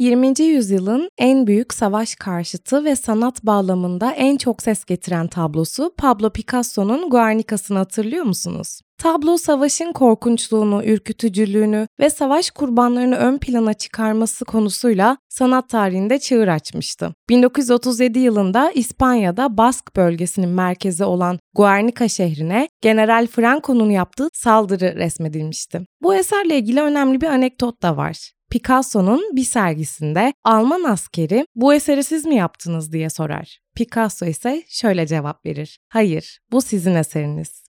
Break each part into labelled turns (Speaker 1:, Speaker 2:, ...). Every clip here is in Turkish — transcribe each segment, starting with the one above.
Speaker 1: 20. yüzyılın en büyük savaş karşıtı ve sanat bağlamında en çok ses getiren tablosu Pablo Picasso'nun Guernica'sını hatırlıyor musunuz? Tablo savaşın korkunçluğunu, ürkütücülüğünü ve savaş kurbanlarını ön plana çıkarması konusuyla sanat tarihinde çığır açmıştı. 1937 yılında İspanya'da Bask bölgesinin merkezi olan Guernica şehrine General Franco'nun yaptığı saldırı resmedilmişti. Bu eserle ilgili önemli bir anekdot da var. Picasso'nun bir sergisinde Alman askeri bu eseri siz mi yaptınız diye sorar. Picasso ise şöyle cevap verir. Hayır, bu sizin eseriniz.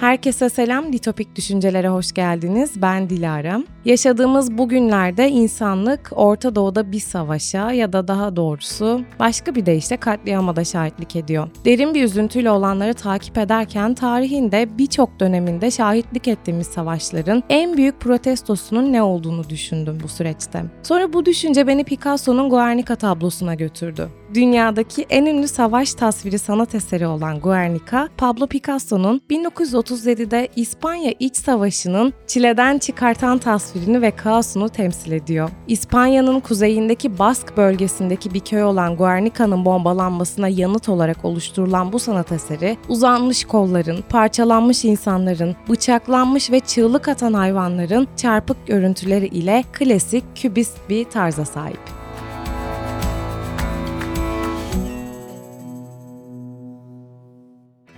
Speaker 1: Herkese selam, Ditopik Düşüncelere hoş geldiniz. Ben Dilara. Yaşadığımız bugünlerde insanlık Orta Doğu'da bir savaşa ya da daha doğrusu başka bir deyişle katliama da şahitlik ediyor. Derin bir üzüntüyle olanları takip ederken tarihinde birçok döneminde şahitlik ettiğimiz savaşların en büyük protestosunun ne olduğunu düşündüm bu süreçte. Sonra bu düşünce beni Picasso'nun Guernica tablosuna götürdü. Dünyadaki en ünlü savaş tasviri sanat eseri olan Guernica, Pablo Picasso'nun 1937'de İspanya İç Savaşı'nın çileden çıkartan tasvirini ve kaosunu temsil ediyor. İspanya'nın kuzeyindeki Bask bölgesindeki bir köy olan Guernica'nın bombalanmasına yanıt olarak oluşturulan bu sanat eseri, uzanmış kolların, parçalanmış insanların, bıçaklanmış ve çığlık atan hayvanların çarpık görüntüleri ile klasik kübist bir tarza sahip.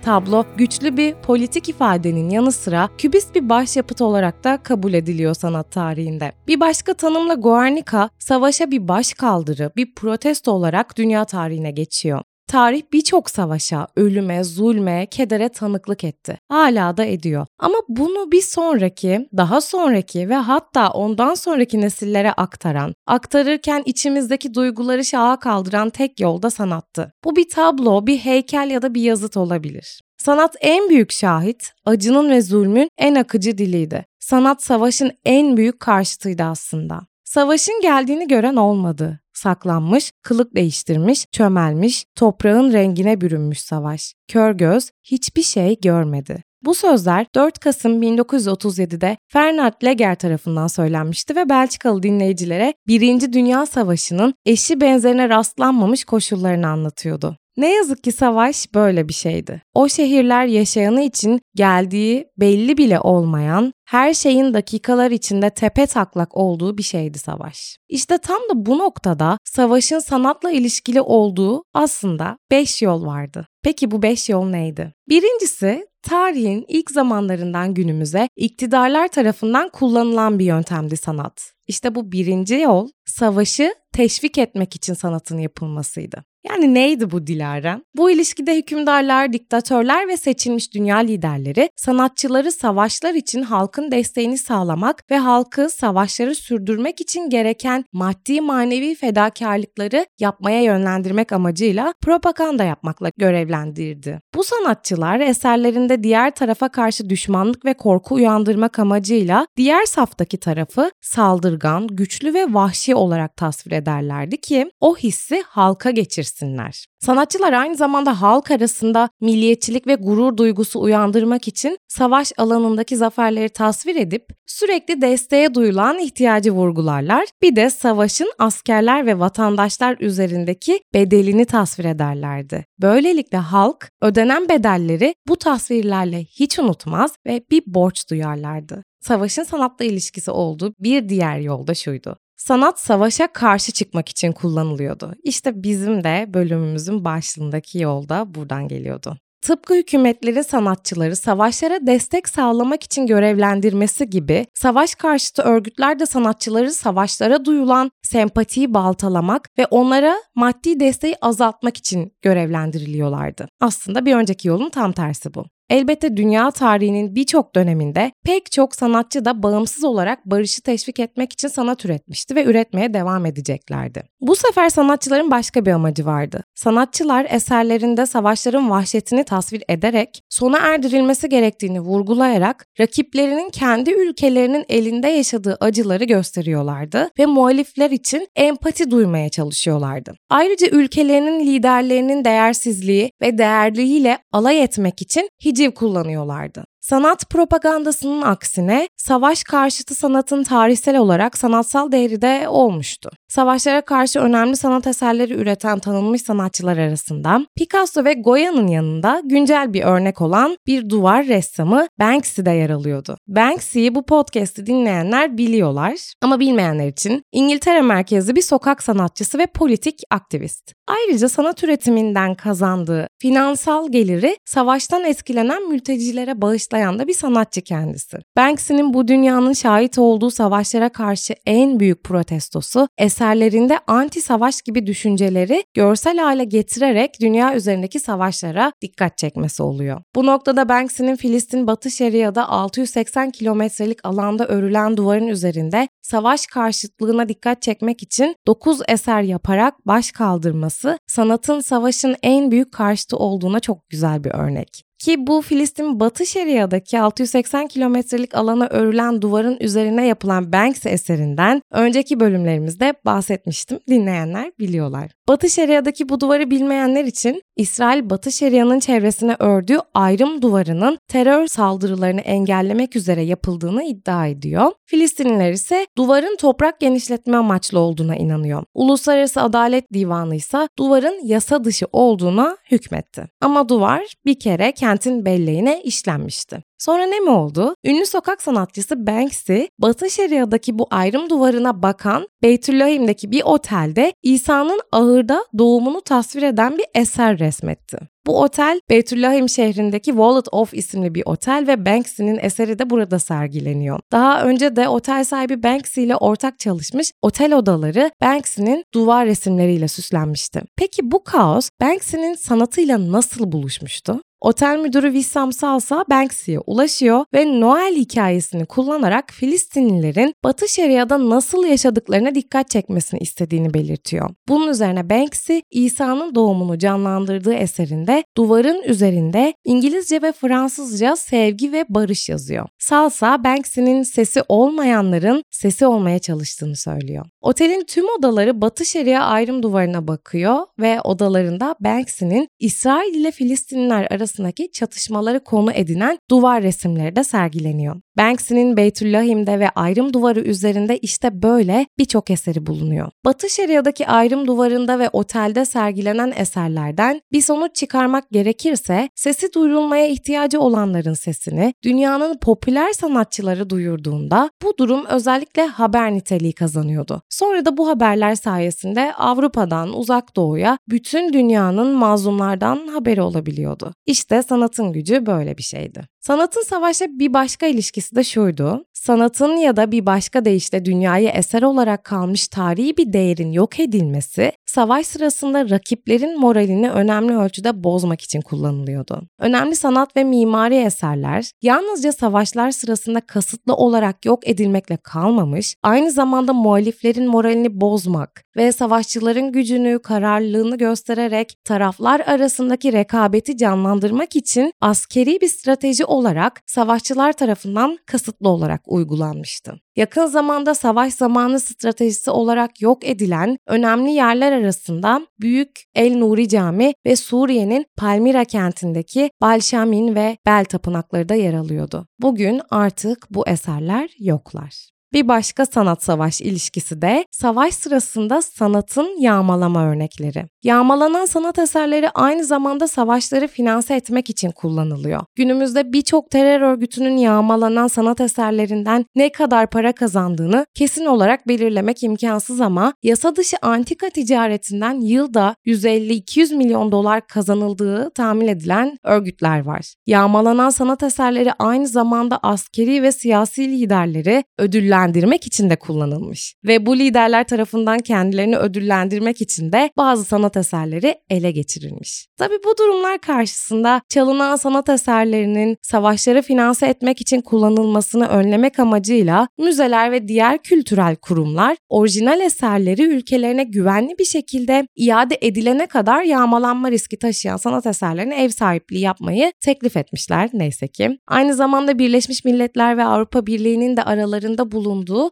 Speaker 1: Tablo güçlü bir politik ifadenin yanı sıra kübist bir başyapıt olarak da kabul ediliyor sanat tarihinde. Bir başka tanımla Guernica, savaşa bir baş kaldırı, bir protesto olarak dünya tarihine geçiyor. Tarih birçok savaşa, ölüme, zulme, kedere tanıklık etti. Hala da ediyor. Ama bunu bir sonraki, daha sonraki ve hatta ondan sonraki nesillere aktaran, aktarırken içimizdeki duyguları şaha kaldıran tek yol da sanattı. Bu bir tablo, bir heykel ya da bir yazıt olabilir. Sanat en büyük şahit, acının ve zulmün en akıcı diliydi. Sanat savaşın en büyük karşıtıydı aslında. Savaşın geldiğini gören olmadı. Saklanmış, kılık değiştirmiş, çömelmiş, toprağın rengine bürünmüş savaş. Kör göz hiçbir şey görmedi. Bu sözler 4 Kasım 1937'de Fernand Leger tarafından söylenmişti ve Belçikalı dinleyicilere Birinci Dünya Savaşı'nın eşi benzerine rastlanmamış koşullarını anlatıyordu. Ne yazık ki savaş böyle bir şeydi. O şehirler yaşayanı için geldiği belli bile olmayan, her şeyin dakikalar içinde tepe taklak olduğu bir şeydi savaş. İşte tam da bu noktada savaşın sanatla ilişkili olduğu aslında 5 yol vardı. Peki bu 5 yol neydi? Birincisi tarihin ilk zamanlarından günümüze iktidarlar tarafından kullanılan bir yöntemdi sanat. İşte bu birinci yol savaşı teşvik etmek için sanatın yapılmasıydı. Yani neydi bu Dilara? Bu ilişkide hükümdarlar, diktatörler ve seçilmiş dünya liderleri sanatçıları savaşlar için halkın desteğini sağlamak ve halkı savaşları sürdürmek için gereken maddi manevi fedakarlıkları yapmaya yönlendirmek amacıyla propaganda yapmakla görevlendirdi. Bu sanatçılar eserlerinde diğer tarafa karşı düşmanlık ve korku uyandırmak amacıyla diğer saftaki tarafı saldırgan, güçlü ve vahşi olarak tasvir ederlerdi ki o hissi halka geçirsinler. Sanatçılar aynı zamanda halk arasında milliyetçilik ve gurur duygusu uyandırmak için savaş alanındaki zaferleri tasvir edip sürekli desteğe duyulan ihtiyacı vurgularlar. Bir de savaşın askerler ve vatandaşlar üzerindeki bedelini tasvir ederlerdi. Böylelikle halk ödenen bedelleri bu tasvirlerle hiç unutmaz ve bir borç duyarlardı. Savaşın sanatla ilişkisi olduğu bir diğer yol da şuydu. Sanat savaşa karşı çıkmak için kullanılıyordu. İşte bizim de bölümümüzün başlığındaki yolda buradan geliyordu. Tıpkı hükümetlerin sanatçıları savaşlara destek sağlamak için görevlendirmesi gibi savaş karşıtı örgütler de sanatçıları savaşlara duyulan sempatiyi baltalamak ve onlara maddi desteği azaltmak için görevlendiriliyorlardı. Aslında bir önceki yolun tam tersi bu. Elbette dünya tarihinin birçok döneminde pek çok sanatçı da bağımsız olarak barışı teşvik etmek için sanat üretmişti ve üretmeye devam edeceklerdi. Bu sefer sanatçıların başka bir amacı vardı. Sanatçılar eserlerinde savaşların vahşetini tasvir ederek sona erdirilmesi gerektiğini vurgulayarak rakiplerinin kendi ülkelerinin elinde yaşadığı acıları gösteriyorlardı ve muhalifler için empati duymaya çalışıyorlardı. Ayrıca ülkelerinin liderlerinin değersizliği ve değerliğiyle alay etmek için hiciv kullanıyorlardı. Sanat propagandasının aksine savaş karşıtı sanatın tarihsel olarak sanatsal değeri de olmuştu. Savaşlara karşı önemli sanat eserleri üreten tanınmış sanatçılar arasında Picasso ve Goya'nın yanında güncel bir örnek olan bir duvar ressamı Banksy de yer alıyordu. Banksy'yi bu podcast'i dinleyenler biliyorlar ama bilmeyenler için İngiltere merkezli bir sokak sanatçısı ve politik aktivist. Ayrıca sanat üretiminden kazandığı finansal geliri savaştan etkilenen mültecilere bağışlayan da bir sanatçı kendisi. Banksy'nin bu dünyanın şahit olduğu savaşlara karşı en büyük protestosu eserlerinde anti savaş gibi düşünceleri görsel hale getirerek dünya üzerindeki savaşlara dikkat çekmesi oluyor. Bu noktada Banksy'nin Filistin Batı Şeria'da 680 kilometrelik alanda örülen duvarın üzerinde savaş karşıtlığına dikkat çekmek için 9 eser yaparak baş kaldırması sanatın savaşın en büyük karşıtı olduğuna çok güzel bir örnek. Ki bu Filistin Batı Şeria'daki 680 kilometrelik alana örülen duvarın üzerine yapılan Banksy eserinden önceki bölümlerimizde bahsetmiştim. Dinleyenler biliyorlar. Batı Şeria'daki bu duvarı bilmeyenler için İsrail Batı Şeria'nın çevresine ördüğü ayrım duvarının terör saldırılarını engellemek üzere yapıldığını iddia ediyor. Filistinliler ise duvarın toprak genişletme amaçlı olduğuna inanıyor. Uluslararası Adalet Divanı ise duvarın yasa dışı olduğuna hükmetti. Ama duvar bir kere kentin belleğine işlenmişti. Sonra ne mi oldu? Ünlü sokak sanatçısı Banksy, Batı Şeria'daki bu ayrım duvarına bakan Beytüllahim'deki bir otelde İsa'nın ahırda doğumunu tasvir eden bir eser resmetti. Bu otel Beytüllahim şehrindeki Wallet of isimli bir otel ve Banksy'nin eseri de burada sergileniyor. Daha önce de otel sahibi Banksy ile ortak çalışmış otel odaları Banksy'nin duvar resimleriyle süslenmişti. Peki bu kaos Banksy'nin sanatıyla nasıl buluşmuştu? Otel müdürü Wissam Salsa Banksy'ye ulaşıyor ve Noel hikayesini kullanarak Filistinlilerin Batı Şeria'da nasıl yaşadıklarına dikkat çekmesini istediğini belirtiyor. Bunun üzerine Banksy, İsa'nın doğumunu canlandırdığı eserinde duvarın üzerinde İngilizce ve Fransızca sevgi ve barış yazıyor. Salsa, Banksy'nin sesi olmayanların sesi olmaya çalıştığını söylüyor. Otelin tüm odaları Batı Şeria ayrım duvarına bakıyor ve odalarında Banksy'nin İsrail ile Filistinliler arasındaki çatışmaları konu edinen duvar resimleri de sergileniyor. Banksy'nin Beytüllahim'de ve ayrım duvarı üzerinde işte böyle birçok eseri bulunuyor. Batı Şeria'daki ayrım duvarında ve otelde sergilenen eserlerden bir sonuç çıkarmak gerekirse sesi duyurulmaya ihtiyacı olanların sesini dünyanın popüler sanatçıları duyurduğunda bu durum özellikle haber niteliği kazanıyordu. Sonra da bu haberler sayesinde Avrupa'dan uzak doğuya bütün dünyanın mazlumlardan haberi olabiliyordu. İşte sanatın gücü böyle bir şeydi. Sanatın savaşa bir başka ilişkisi de şuydu. Sanatın ya da bir başka deyişle dünyaya eser olarak kalmış tarihi bir değerin yok edilmesi, savaş sırasında rakiplerin moralini önemli ölçüde bozmak için kullanılıyordu. Önemli sanat ve mimari eserler yalnızca savaşlar sırasında kasıtlı olarak yok edilmekle kalmamış, aynı zamanda muhaliflerin moralini bozmak ve savaşçıların gücünü, kararlılığını göstererek taraflar arasındaki rekabeti canlandırmak için askeri bir strateji olarak savaşçılar tarafından kasıtlı olarak uygulanmıştı. Yakın zamanda savaş zamanı stratejisi olarak yok edilen önemli yerler arasında Büyük El Nuri Cami ve Suriye'nin Palmira kentindeki Balşamin ve Bel tapınakları da yer alıyordu. Bugün artık bu eserler yoklar. Bir başka sanat savaş ilişkisi de savaş sırasında sanatın yağmalama örnekleri. Yağmalanan sanat eserleri aynı zamanda savaşları finanse etmek için kullanılıyor. Günümüzde birçok terör örgütünün yağmalanan sanat eserlerinden ne kadar para kazandığını kesin olarak belirlemek imkansız ama yasa dışı antika ticaretinden yılda 150-200 milyon dolar kazanıldığı tahmin edilen örgütler var. Yağmalanan sanat eserleri aynı zamanda askeri ve siyasi liderleri ödüller ödüllendirmek için de kullanılmış. Ve bu liderler tarafından kendilerini ödüllendirmek için de bazı sanat eserleri ele geçirilmiş. Tabi bu durumlar karşısında çalınan sanat eserlerinin savaşları finanse etmek için kullanılmasını önlemek amacıyla müzeler ve diğer kültürel kurumlar orijinal eserleri ülkelerine güvenli bir şekilde iade edilene kadar yağmalanma riski taşıyan sanat eserlerine ev sahipliği yapmayı teklif etmişler neyse ki. Aynı zamanda Birleşmiş Milletler ve Avrupa Birliği'nin de aralarında bulunduğu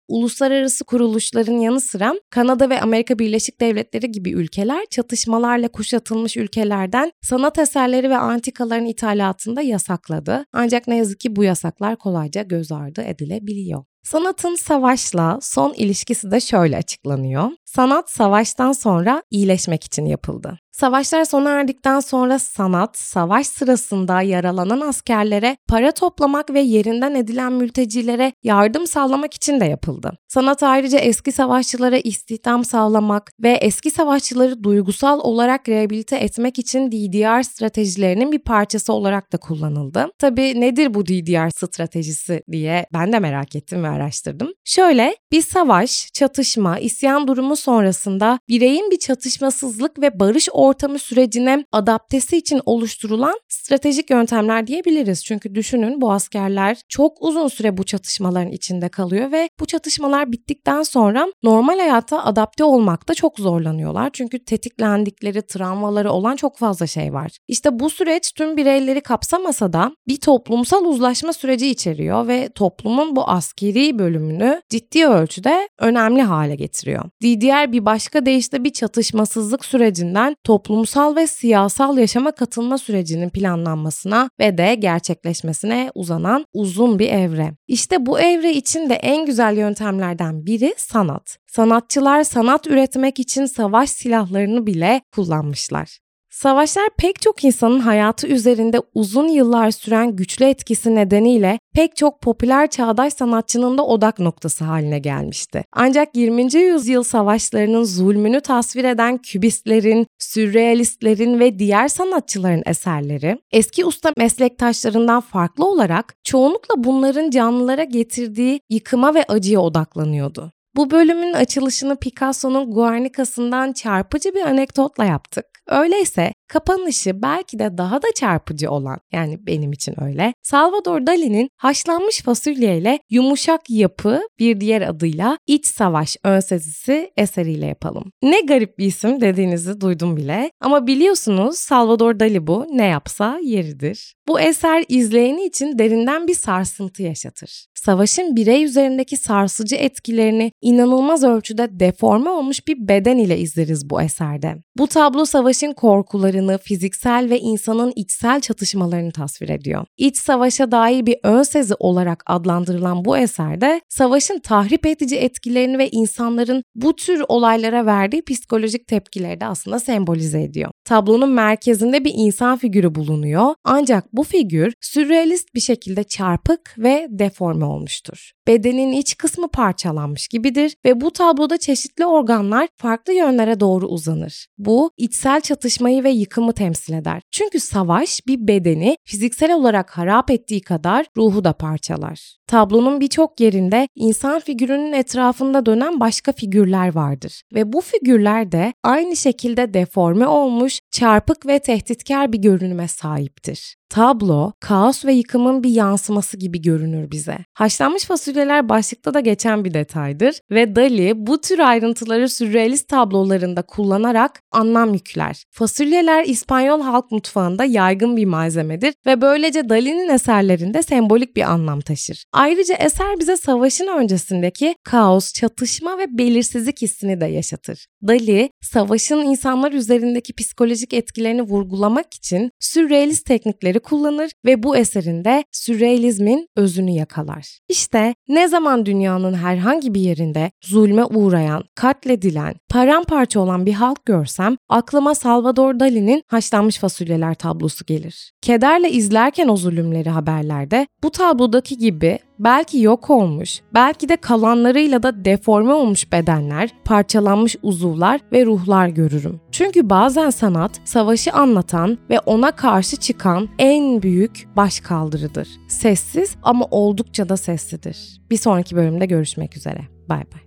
Speaker 1: uluslararası kuruluşların yanı sıra Kanada ve Amerika Birleşik Devletleri gibi ülkeler çatışmalarla kuşatılmış ülkelerden sanat eserleri ve antikaların ithalatında yasakladı. Ancak ne yazık ki bu yasaklar kolayca göz ardı edilebiliyor. Sanatın savaşla son ilişkisi de şöyle açıklanıyor. Sanat savaştan sonra iyileşmek için yapıldı. Savaşlar sona erdikten sonra sanat, savaş sırasında yaralanan askerlere para toplamak ve yerinden edilen mültecilere yardım sağlamak için de yapıldı. Sanat ayrıca eski savaşçılara istihdam sağlamak ve eski savaşçıları duygusal olarak rehabilite etmek için DDR stratejilerinin bir parçası olarak da kullanıldı. Tabi nedir bu DDR stratejisi diye ben de merak ettim ve araştırdım. Şöyle bir savaş, çatışma, isyan durumu sonrasında bireyin bir çatışmasızlık ve barış ortamı sürecine adaptesi için oluşturulan stratejik yöntemler diyebiliriz. Çünkü düşünün bu askerler çok uzun süre bu çatışmaların içinde kalıyor ve bu çatışmalar bittikten sonra normal hayata adapte olmakta çok zorlanıyorlar. Çünkü tetiklendikleri, travmaları olan çok fazla şey var. İşte bu süreç tüm bireyleri kapsamasa da bir toplumsal uzlaşma süreci içeriyor ve toplumun bu askeri bölümünü ciddi ölçüde önemli hale getiriyor. DDR bir başka deyişle bir çatışmasızlık sürecinden toplumsal ve siyasal yaşama katılma sürecinin planlanmasına ve de gerçekleşmesine uzanan uzun bir evre. İşte bu evre için de en güzel yöntemlerden biri sanat. Sanatçılar sanat üretmek için savaş silahlarını bile kullanmışlar. Savaşlar pek çok insanın hayatı üzerinde uzun yıllar süren güçlü etkisi nedeniyle pek çok popüler çağdaş sanatçının da odak noktası haline gelmişti. Ancak 20. yüzyıl savaşlarının zulmünü tasvir eden kübistlerin, sürrealistlerin ve diğer sanatçıların eserleri eski usta meslektaşlarından farklı olarak çoğunlukla bunların canlılara getirdiği yıkıma ve acıya odaklanıyordu. Bu bölümün açılışını Picasso'nun Guernica'sından çarpıcı bir anekdotla yaptık. Öyleyse kapanışı belki de daha da çarpıcı olan yani benim için öyle. Salvador Dali'nin haşlanmış fasulyeyle yumuşak yapı bir diğer adıyla iç savaş ön sezisi eseriyle yapalım. Ne garip bir isim dediğinizi duydum bile ama biliyorsunuz Salvador Dali bu ne yapsa yeridir. Bu eser izleyeni için derinden bir sarsıntı yaşatır. Savaşın birey üzerindeki sarsıcı etkilerini inanılmaz ölçüde deforme olmuş bir beden ile izleriz bu eserde. Bu tablo savaşın korkularını, fiziksel ve insanın içsel çatışmalarını tasvir ediyor. İç savaşa dair bir ön sezi olarak adlandırılan bu eserde savaşın tahrip edici etkilerini ve insanların bu tür olaylara verdiği psikolojik tepkileri de aslında sembolize ediyor. Tablonun merkezinde bir insan figürü bulunuyor ancak bu figür sürrealist bir şekilde çarpık ve deforme olmuştur. Bedenin iç kısmı parçalanmış gibidir ve bu tabloda çeşitli organlar farklı yönlere doğru uzanır. Bu içsel çatışmayı ve yıkımı temsil eder. Çünkü savaş bir bedeni fiziksel olarak harap ettiği kadar ruhu da parçalar. Tablonun birçok yerinde insan figürünün etrafında dönen başka figürler vardır ve bu figürler de aynı şekilde deforme olmuş, çarpık ve tehditkar bir görünüme sahiptir. Tablo, kaos ve yıkımın bir yansıması gibi görünür bize. Haşlanmış fasulyeler başlıkta da geçen bir detaydır ve Dali bu tür ayrıntıları sürrealist tablolarında kullanarak anlam yükler. Fasulyeler İspanyol halk mutfağında yaygın bir malzemedir ve böylece Dali'nin eserlerinde sembolik bir anlam taşır. Ayrıca eser bize savaşın öncesindeki kaos, çatışma ve belirsizlik hissini de yaşatır. Dali, savaşın insanlar üzerindeki psikolojik etkilerini vurgulamak için sürrealist teknikleri kullanır ve bu eserinde sürrealizmin özünü yakalar. İşte ne zaman dünyanın herhangi bir yerinde zulme uğrayan, katledilen, paramparça olan bir halk görsem aklıma Salvador Dali'nin haşlanmış fasulyeler tablosu gelir. Kederle izlerken o zulümleri haberlerde bu tablodaki gibi belki yok olmuş, belki de kalanlarıyla da deforme olmuş bedenler, parçalanmış uzuvlar ve ruhlar görürüm. Çünkü bazen sanat savaşı anlatan ve ona karşı çıkan en büyük başkaldırıdır. Sessiz ama oldukça da seslidir. Bir sonraki bölümde görüşmek üzere. Bay bay.